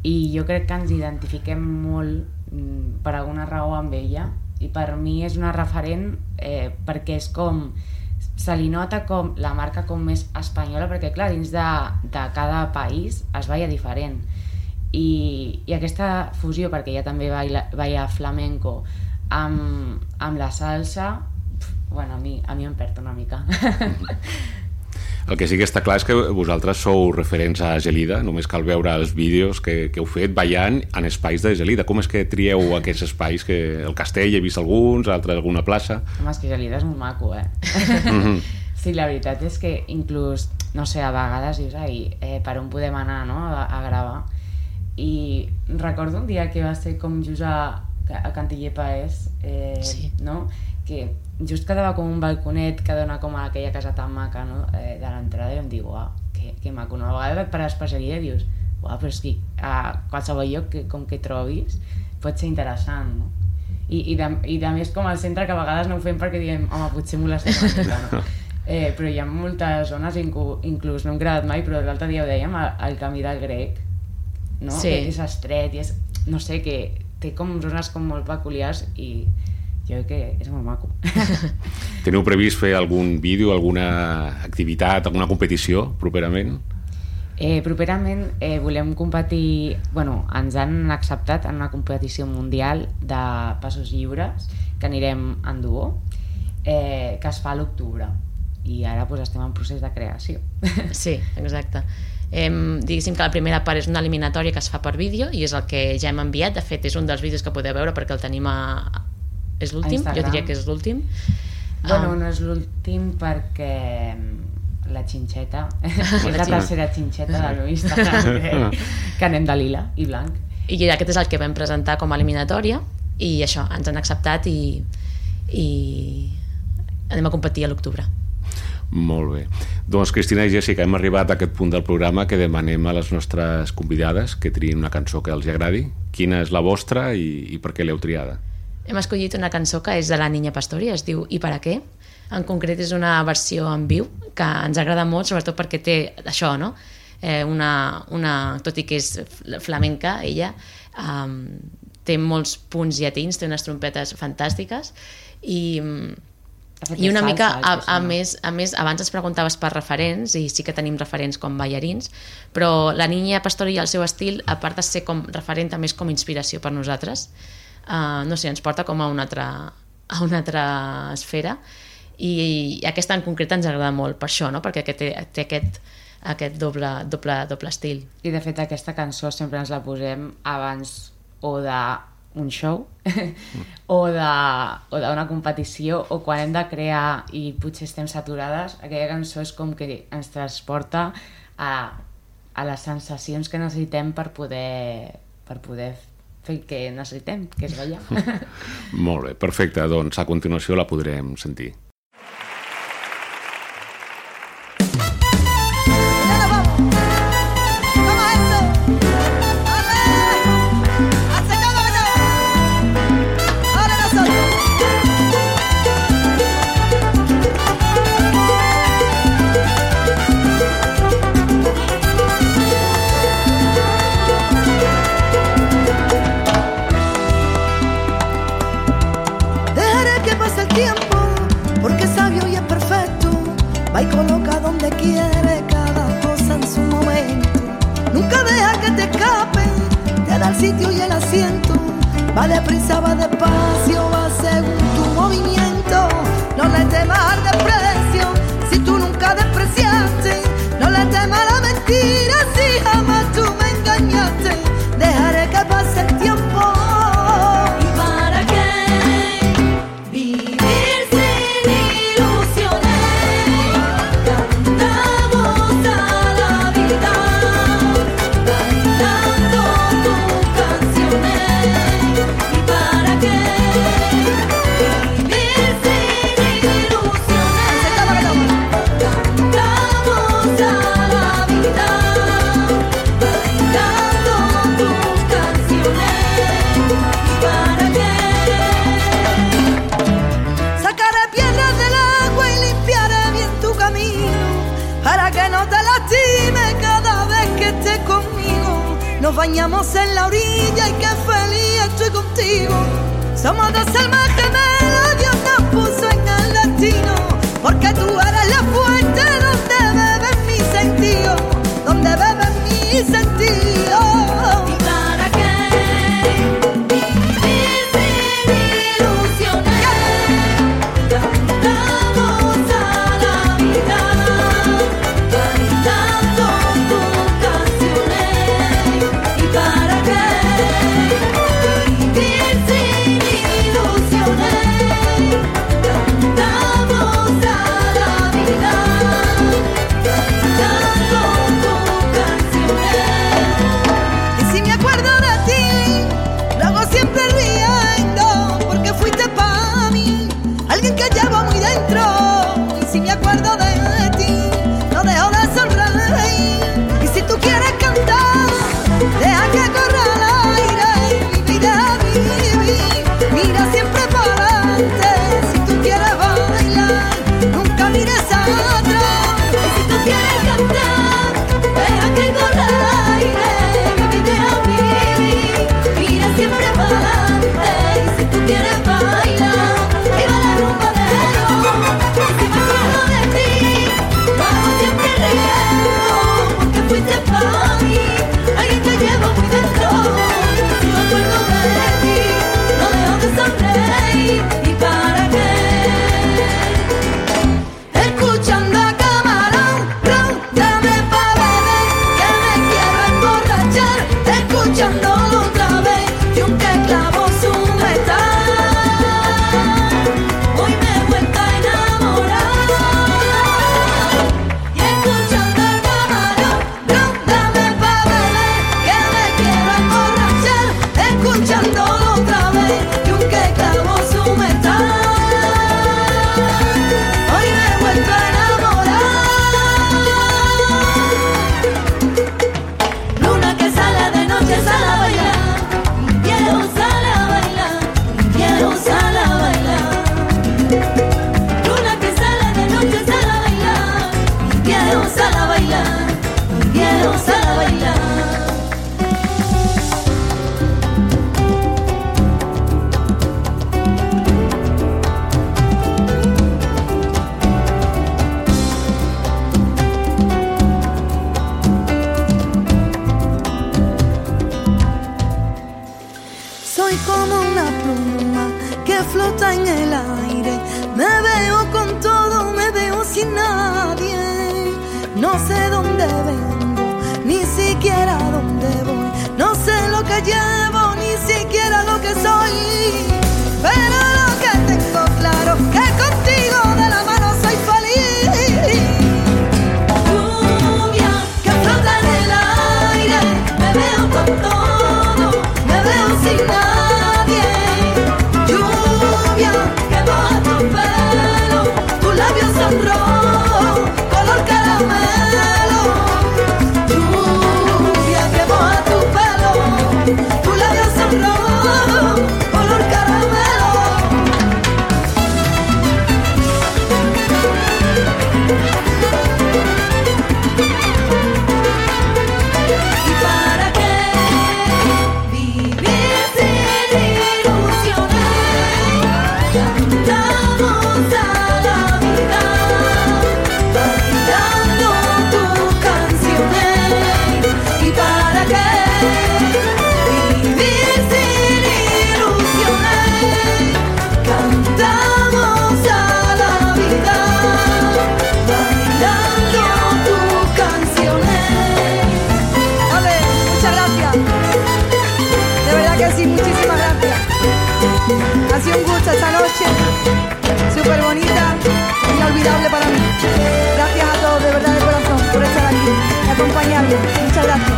i jo crec que ens identifiquem molt mm, per alguna raó amb ella i per mi és una referent eh, perquè és com se li nota com la marca com més espanyola perquè clar, dins de, de cada país es balla diferent. I, i aquesta fusió perquè ella també baila, balla flamenco amb, amb la salsa pf, bueno, a mi, a mi em perd una mica El que sí que està clar és que vosaltres sou referents a Gelida, només cal veure els vídeos que, que heu fet ballant en espais de Gelida. Com és que trieu aquests espais? Que el castell he vist alguns, altres alguna plaça... Home, és que Gelida és molt maco, eh? sí, la veritat és que inclús, no sé, a vegades dius, ai, eh, per on podem anar, no?, a, a gravar. I recordo un dia que va ser com just a, a Cantiller Paés, eh, Sí. no?, que just quedava com un balconet que dona com a aquella casa tan maca, no?, eh, de l'entrada i em dic, uau, que, que maco. Una vegada per especialia dius, uau, però és que a qualsevol lloc que, com que trobis pot ser interessant, no? I, i, de, i de més com al centre que a vegades no ho fem perquè diem home, potser molestem una mica, no? Eh, però hi ha moltes zones, inclús no hem gravat mai, però l'altre dia ho dèiem, el, el camí del grec, no? Sí. Que és estret i és, no sé, que té com zones com molt peculiars i jo crec que és molt maco. Teniu previst fer algun vídeo, alguna activitat, alguna competició properament? Eh, properament eh, volem competir... Bueno, ens han acceptat en una competició mundial de passos lliures que anirem en duo, eh, que es fa a l'octubre. I ara pues, estem en procés de creació. Sí, exacte. Em, diguéssim que la primera part és una eliminatòria que es fa per vídeo i és el que ja hem enviat, de fet és un dels vídeos que podeu veure perquè el tenim a... és l'últim? Jo diria que és l'últim. Bueno, Ah, no és l'últim perquè mm, la xinxeta, és la tercera xinxeta del meu Instagram, que, que anem de lila i blanc. I aquest és el que vam presentar com a eliminatòria i això, ens han acceptat i, i anem a competir a l'octubre. Molt bé. Doncs, Cristina i Jessica, hem arribat a aquest punt del programa que demanem a les nostres convidades que triïn una cançó que els agradi. Quina és la vostra i, i per què l'heu triada? Hem escollit una cançó que és de la Niña Pastori, es diu I per a què? En concret és una versió en viu que ens agrada molt, sobretot perquè té això, no? Eh, una, una, tot i que és fl- flamenca, ella um, té molts punts llatins, té unes trompetes fantàstiques i, i una mica, a, a, més, a més, abans ens preguntaves per referents, i sí que tenim referents com ballarins, però la Niña Pastori i el seu estil, a part de ser com referent, també és com inspiració per nosaltres. Uh, no sé, ens porta com a una altra, a una altra esfera, i, i aquesta en concret ens agrada molt per això, no? perquè té, té aquest, aquest doble, doble, doble estil. I de fet aquesta cançó sempre ens la posem abans o de un show o d'una competició o quan hem de crear i potser estem saturades, aquella cançó és com que ens transporta a, a les sensacions que necessitem per poder, per poder fer el que necessitem, que és ballar. Molt bé, perfecte. Doncs a continuació la podrem sentir. bañamos en la orilla y qué feliz estoy contigo. Somos dos almas bien Ha sido un gusto esta noche, súper bonita, inolvidable para mí. Gracias a todos, de verdad, de corazón, por estar aquí y acompañarme. Muchas gracias.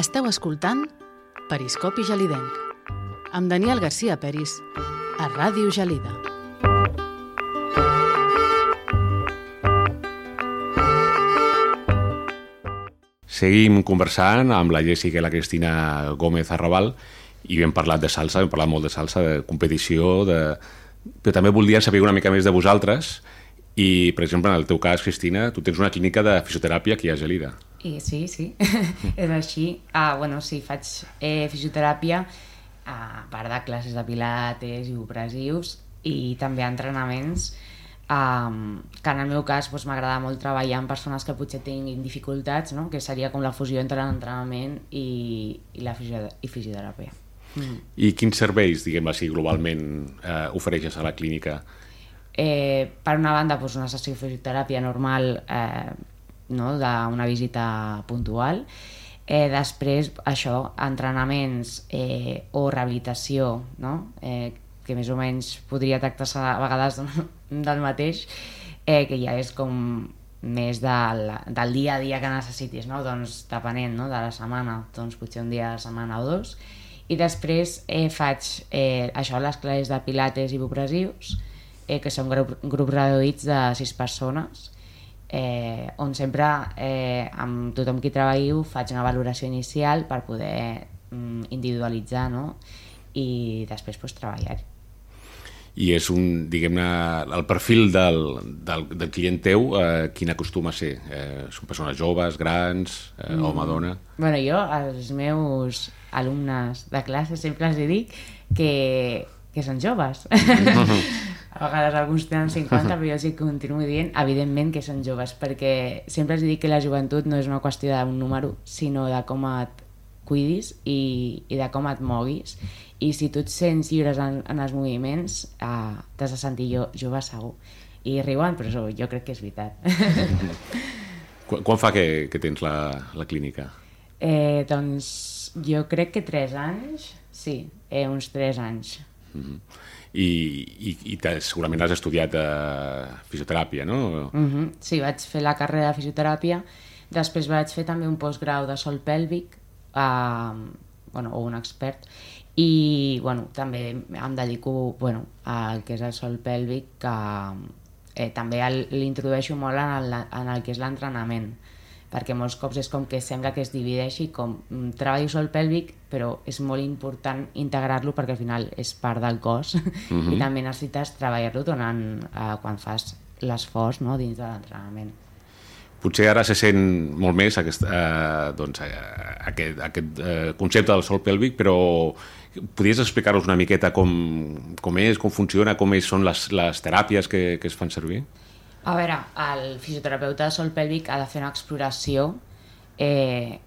Esteu escoltant Periscopi Gelidenc amb Daniel Garcia Peris a Ràdio Gelida. Seguim conversant amb la Jessica i la Cristina Gómez Arrabal i hem parlat de salsa, hem parlat molt de salsa, de competició, de... però també voldria saber una mica més de vosaltres i, per exemple, en el teu cas, Cristina, tu tens una clínica de fisioteràpia aquí a Gelida. I sí, sí, és així. Ah, bueno, sí, faig eh, fisioteràpia a part de classes de pilates i opressius i també entrenaments um, que en el meu cas doncs, m'agrada molt treballar amb persones que potser tinguin dificultats, no? que seria com la fusió entre l'entrenament i, i la i fisioteràpia. Mm. I quins serveis, diguem així, globalment eh, ofereixes a la clínica? Eh, per una banda, doncs, una sessió de fisioteràpia normal eh, no? d'una visita puntual, eh, després això, entrenaments eh, o rehabilitació, no? eh, que més o menys podria tractar-se a vegades del mateix, eh, que ja és com més del, del dia a dia que necessitis, no? doncs depenent no? de la setmana, doncs potser un dia a la setmana o dos, i després eh, faig eh, això, les classes de pilates i opressius, eh, que són grup, grups reduïts de sis persones, eh, on sempre eh, amb tothom qui treballo faig una valoració inicial per poder mm, individualitzar no? i després pues, treballar I és un, diguem-ne, el perfil del, del, del client teu, eh, quin acostuma a ser? Eh, són persones joves, grans, eh, Mm. home, dona? bueno, jo als meus alumnes de classe sempre els dic que, que són joves a vegades alguns tenen 50 però jo els hi continuo dient evidentment que són joves perquè sempre els dic que la joventut no és una qüestió d'un número sinó de com et cuidis i, i de com et moguis i si tu et sents lliures en, en els moviments eh, t'has de sentir jo, jove segur i riuen però jo crec que és veritat Quan, quan fa que, que tens la, la clínica? Eh, doncs jo crec que 3 anys, sí, eh, uns 3 anys. I, i, i segurament has estudiat eh, fisioteràpia, no? Mm -hmm. Sí, vaig fer la carrera de fisioteràpia, després vaig fer també un postgrau de sol pèlvic, eh, bueno, o un expert, i bueno, també em dedico bueno, al que és el sol pèlvic, que eh, també l'introdueixo molt en el, en el que és l'entrenament, perquè molts cops és com que sembla que es divideixi com mm, treballo sol pèlvic però és molt important integrar-lo perquè al final és part del cos i també necessites treballar-lo donant, eh, quan fas l'esforç no, dins de l'entrenament. Potser ara se sent molt més aquest, eh, doncs, eh, aquest, aquest eh, concepte del sol pèlvic, però podries explicar-nos una miqueta com, com és, com funciona, com és, són les, les teràpies que, que es fan servir? A veure, el fisioterapeuta de sol pèlvic ha de fer una exploració, eh,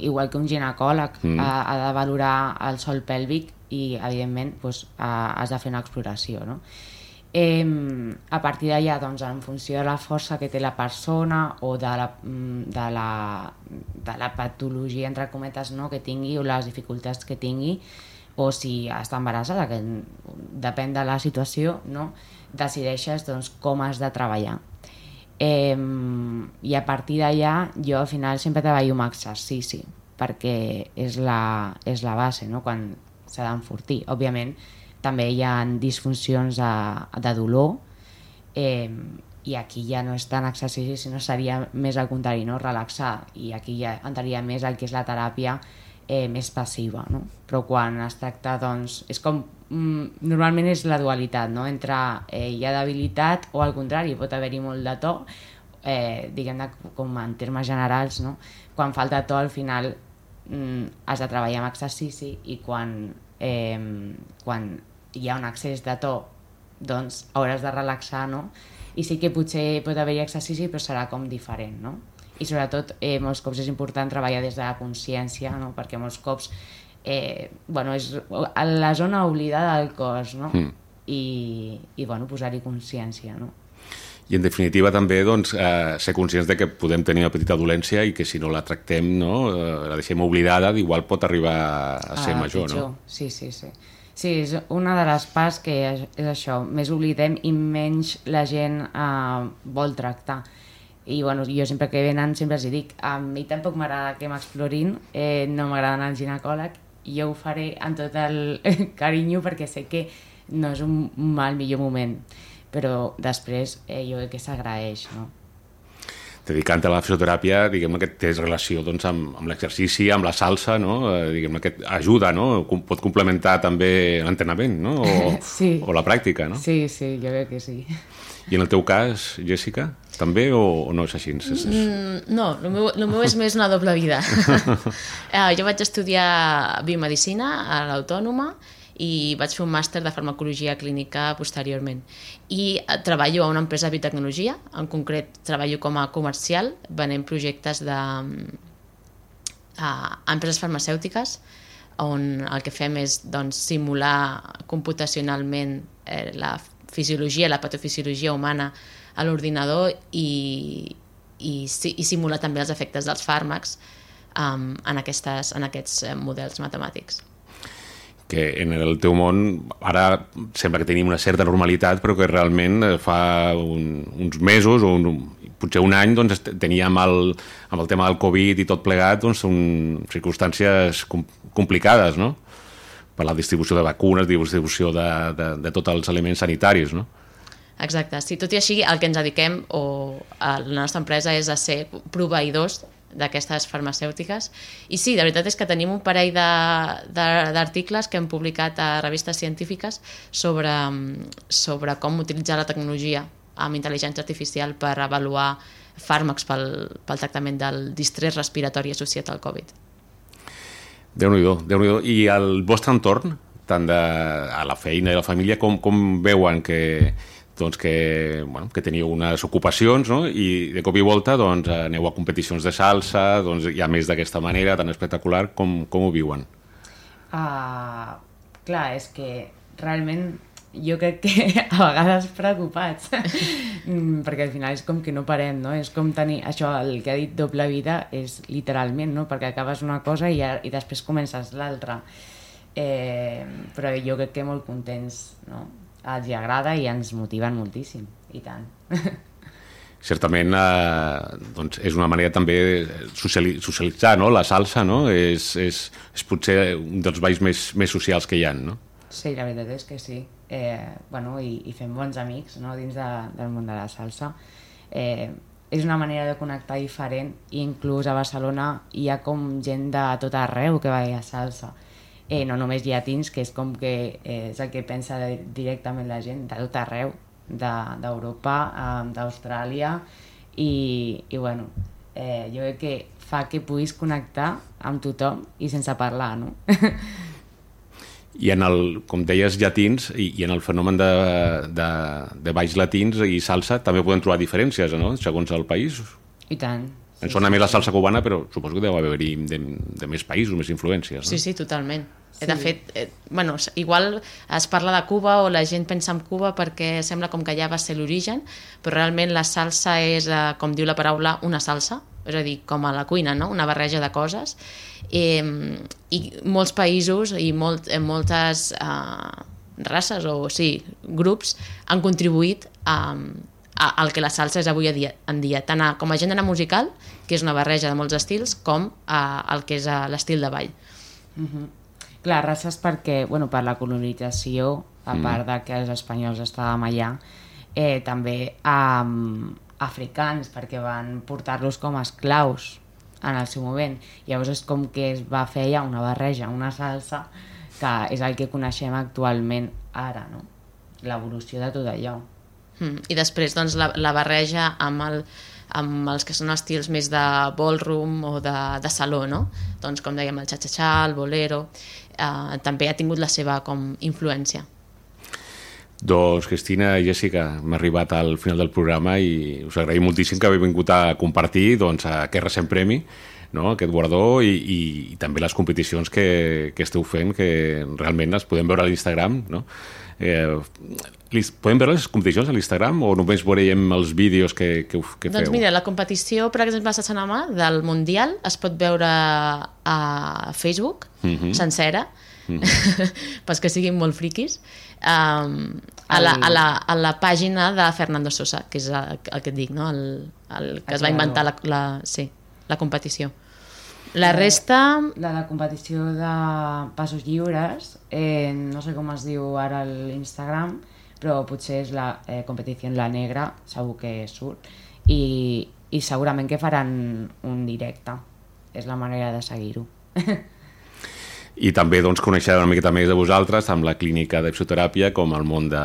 igual que un ginecòleg mm. ha, ha de valorar el sol pèlvic i, evidentment, doncs, ha, has de fer una exploració, no? Eh, a partir d'allà, doncs, en funció de la força que té la persona o de la, mm, de la, de la patologia, entre cometes, no, que tingui o les dificultats que tingui, o si està embarassada, que depèn de la situació, no? decideixes doncs, com has de treballar. Eh, I a partir d'allà jo al final sempre treballo amb exercici perquè és la, és la base no? quan s'ha d'enfortir. Òbviament també hi ha disfuncions de, de dolor eh, i aquí ja no és tant exercici sinó seria més al contrari, no? relaxar i aquí ja entraria més el que és la teràpia eh, més passiva, no? Però quan es tracta, doncs, és com... Mm, normalment és la dualitat, no? Entre eh, hi ha debilitat o al contrari, pot haver-hi molt de to, eh, diguem-ne com en termes generals, no? Quan falta to al final mm, has de treballar amb exercici i quan, eh, quan hi ha un excés de to doncs hauràs de relaxar, no? I sí que potser pot haver-hi exercici, però serà com diferent, no? I sobretot, eh, molts cops és important treballar des de la consciència, no? Perquè molts cops, eh, bueno, és la zona oblidada del cos, no? Mm. I, i bueno, posar-hi consciència, no? I en definitiva també doncs, eh, ser conscients de que podem tenir una petita dolència i que si no la tractem, no, eh, la deixem oblidada, igual pot arribar a ser Ah, major, pitjor. no? Sí, sí, sí. Sí, és una de les parts que és, és això, més oblidem i menys la gent eh, vol tractar. I bueno, jo sempre que venen sempre els dic, a mi tampoc m'agrada que m'explorin, eh, no m'agrada anar al ginecòleg, i jo ho faré amb tot el carinyo perquè sé que no és un mal millor moment, però després eh, jo crec que s'agraeix, no? Dedicant a la fisioteràpia, diguem que té relació doncs, amb, amb l'exercici, amb la salsa, no? Eh, diguem que ajuda, no? Com- Pot complementar també l'entrenament, no? O, Sí. o la pràctica, no? Sí, sí, jo crec que sí. I en el teu cas, Jessica, també o, o no és així? És, és... Mm, no, el meu, el meu és més una doble vida. eh, jo vaig estudiar biomedicina a l'Autònoma i vaig fer un màster de farmacologia clínica posteriorment. I eh, treballo a una empresa de biotecnologia, en concret treballo com a comercial, venent projectes de, a empreses farmacèutiques on el que fem és doncs, simular computacionalment eh, la fisiologia, la patofisiologia humana a l'ordinador i, i, i simular també els efectes dels fàrmacs um, en, aquestes, en aquests eh, models matemàtics. que en el teu món ara sembla que tenim una certa normalitat però que realment eh, fa un, uns mesos o un, potser un any doncs, teníem el, amb el tema del Covid i tot plegat doncs, un, circumstàncies com, complicades no? Per la distribució de vacunes, distribució de, de, de tots els elements sanitaris no? Exacte. Sí, tot i així, el que ens dediquem, o a la nostra empresa, és a ser proveïdors d'aquestes farmacèutiques. I sí, la veritat és que tenim un parell de- de- d'articles que hem publicat a revistes científiques sobre, sobre com utilitzar la tecnologia amb intel·ligència artificial per avaluar fàrmacs pel, pel tractament del distrés respiratori associat al Covid. Déu nhi déu I el vostre entorn, tant de, a la feina i a la família, com, com veuen que, doncs que, bueno, que teniu unes ocupacions no? i de cop i volta doncs, aneu a competicions de salsa, doncs, hi ha més d'aquesta manera tan espectacular, com, com ho viuen? Uh, clar, és que realment jo crec que a vegades preocupats Mm, perquè al final és com que no parem, no? És com tenir, això, el que ha dit doble vida és literalment, no? Perquè acabes una cosa i, i després comences l'altra. Eh, però jo crec que molt contents, no? Els hi agrada i ens motiven moltíssim, i tant. Certament eh, doncs és una manera també sociali socialitzar no? la salsa, no? és, és, és potser un dels balls més, més socials que hi ha, no? Sí, la veritat és que sí. Eh, bueno, i, i fem bons amics no? dins de, del món de la salsa. Eh, és una manera de connectar diferent i inclús a Barcelona hi ha com gent de tot arreu que va a salsa. Eh, no només llatins, que és com que eh, és el que pensa de, directament la gent, de tot arreu, d'Europa, de, eh, d'Austràlia, i, i bueno, eh, jo crec que fa que puguis connectar amb tothom i sense parlar, no? I en el, com deies, llatins i, i en el fenomen de, de, de balls latins i salsa també podem trobar diferències, no?, segons el país. I tant. Em sona més la salsa cubana, però suposo que deu haver-hi de, de més països, més influències. No? Sí, sí, totalment. Sí. Sí. De fet, eh, bueno, igual es parla de Cuba o la gent pensa en Cuba perquè sembla com que allà va ser l'origen, però realment la salsa és, eh, com diu la paraula, una salsa, és a dir, com a la cuina, no? una barreja de coses. Eh, I molts països i molt, eh, moltes eh, races o sí, grups han contribuït a, a, al que la salsa és avui dia, en dia, tant a, com a gènere musical, que és una barreja de molts estils, com a, al que és l'estil de ball. Clar, races perquè, bueno, per la colonització, a part de que els espanyols estàvem allà, eh, també um, africans, perquè van portar-los com a esclaus en el seu moment. Llavors és com que es va fer ja una barreja, una salsa, que és el que coneixem actualment ara, no? L'evolució de tot allò. Mm. I després doncs, la, la barreja amb, el, amb els que són estils més de ballroom o de, de saló, no? Doncs com dèiem, el cha-cha-cha, el bolero, eh, també ha tingut la seva com influència. Doncs, Cristina i Jessica, hem arribat al final del programa i us agraïm moltíssim que havíeu vingut a compartir doncs, aquest recent premi, no? aquest guardó i, i, i també les competicions que, que esteu fent, que realment les podem veure a l'Instagram. No? Eh, podem veure les competicions a l'Instagram o només veurem els vídeos que, que, que feu? Doncs mira, la competició, per exemple, a Sanamà, del Mundial, es pot veure a Facebook, Mhm. sencera, pels que siguin molt friquis, um, a, la, a, la, a la pàgina de Fernando Sosa, que és el, el que et dic, no? el, el que es va inventar la, la, sí, la competició. La resta, La de competició de passos lliures, eh, no sé com es diu ara l'Instagram, però potser és la eh, competició en la negra, segur que surt, i, i segurament que faran un directe. És la manera de seguir-ho. I també doncs, conèixer una miqueta més de vosaltres amb la clínica de psicoteràpia com el món de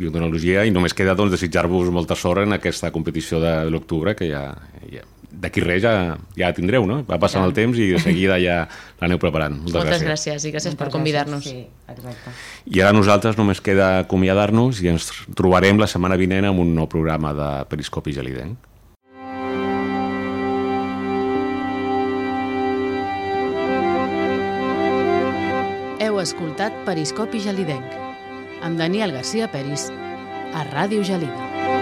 biotecnologia i només queda doncs, desitjar-vos molta sort en aquesta competició de, de l'octubre que ja, ja d'aquí res ja, ja la tindreu, no? Va passant el temps i de seguida ja l'aneu preparant. Moltes, moltes gràcies. gràcies i gràcies per Moltes convidar-nos. gràcies, Sí, exacte. I ara nosaltres només queda acomiadar-nos i ens trobarem la setmana vinent amb un nou programa de Periscopi Gelidenc. Escoltat Periscopi Gelidenc amb Daniel Garcia Peris a Ràdio Gelida.